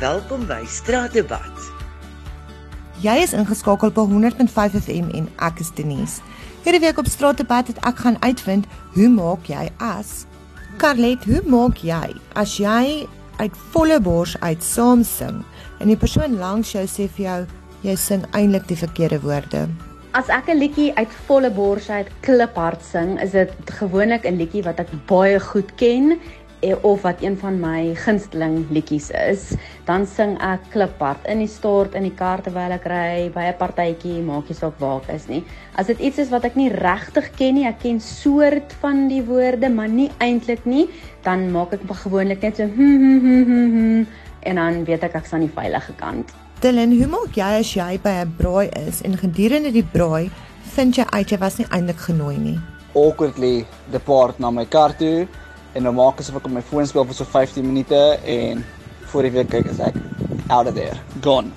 Welkom by Straatdebat. Jy is ingeskakel op 100.5 FM en ek is Denise. Hierdie week op Straatdebat het ek gaan uitvind hoe maak jy as Carlet, hoe maak jy as jy uit volle bors uit saam sing en die persoon langs jou sê vir jou jy sing eintlik die verkeerde woorde? As ek 'n liedjie uit volle bors uit kliphard sing, is dit gewoonlik 'n liedjie wat ek baie goed ken of wat een van my gunsteling liedjies is, dan sing ek kliphard in die stort in die kar terwyl ek ry by 'n partytjie, maak nie saak waar ek is nie. As dit iets is wat ek nie regtig ken nie, ek ken soort van die woorde, maar nie eintlik nie, dan maak ek gewoonlik net so hm hm hm hm, hm en dan weet ek ek's aan die veilige kant. Dylan, hoe maak jy as jy by 'n braai is en gedurende die braai vind jy uit jy was nie eintlik genooi nie? Awkwardly depart na my kar toe en nou maak asof ek op my foon speel vir so 15 minute en voor die week kyk is ek out of there, gone.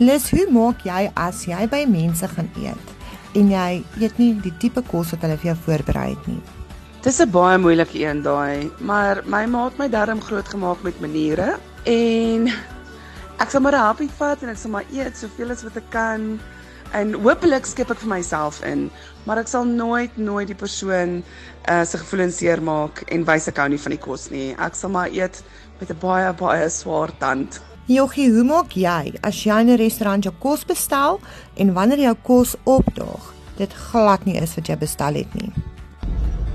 Lis, hoe maak jy as jy by mense gaan eet en jy eet nie die tipe kos wat hulle vir jou voorberei het nie? Dis 'n baie moeilike een daai, maar my ma het my darm groot gemaak met maniere en ek sal maar 'n happy vat en ek sal maar eet soveel as wat ek kan en hopelik skep ek vir myself in, maar ek sal nooit nooit die persoon uh se gevoelens seermaak en wys ek hou nie van die kos nie. Ek sal maar eet met 'n baie baie swaar tand. Jochie, hoe maak jy as jy in 'n restaurant jou kos bestel en wanneer jou kos opdaag, dit glad nie is wat jy bestel het nie?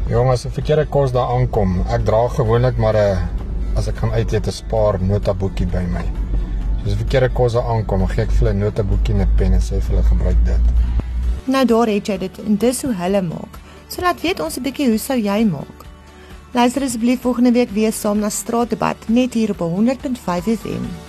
Jong, as 'n verkeerde kos daar aankom, ek dra gewoonlik maar 'n as ek gaan uit eet 'n spaar notaboekie by my. As 'n verkeerde kos daar aankom, gee ek vir hulle 'n notaboekie en 'n pen en sê vir hulle gebruik dit. Nou daar het jy dit en dis hoe hulle maak. So laat weet ons 'n bietjie hoe sou jy maak. Luister asseblief volgende week weer saam na Straatdebat net hier op 100.5 FM.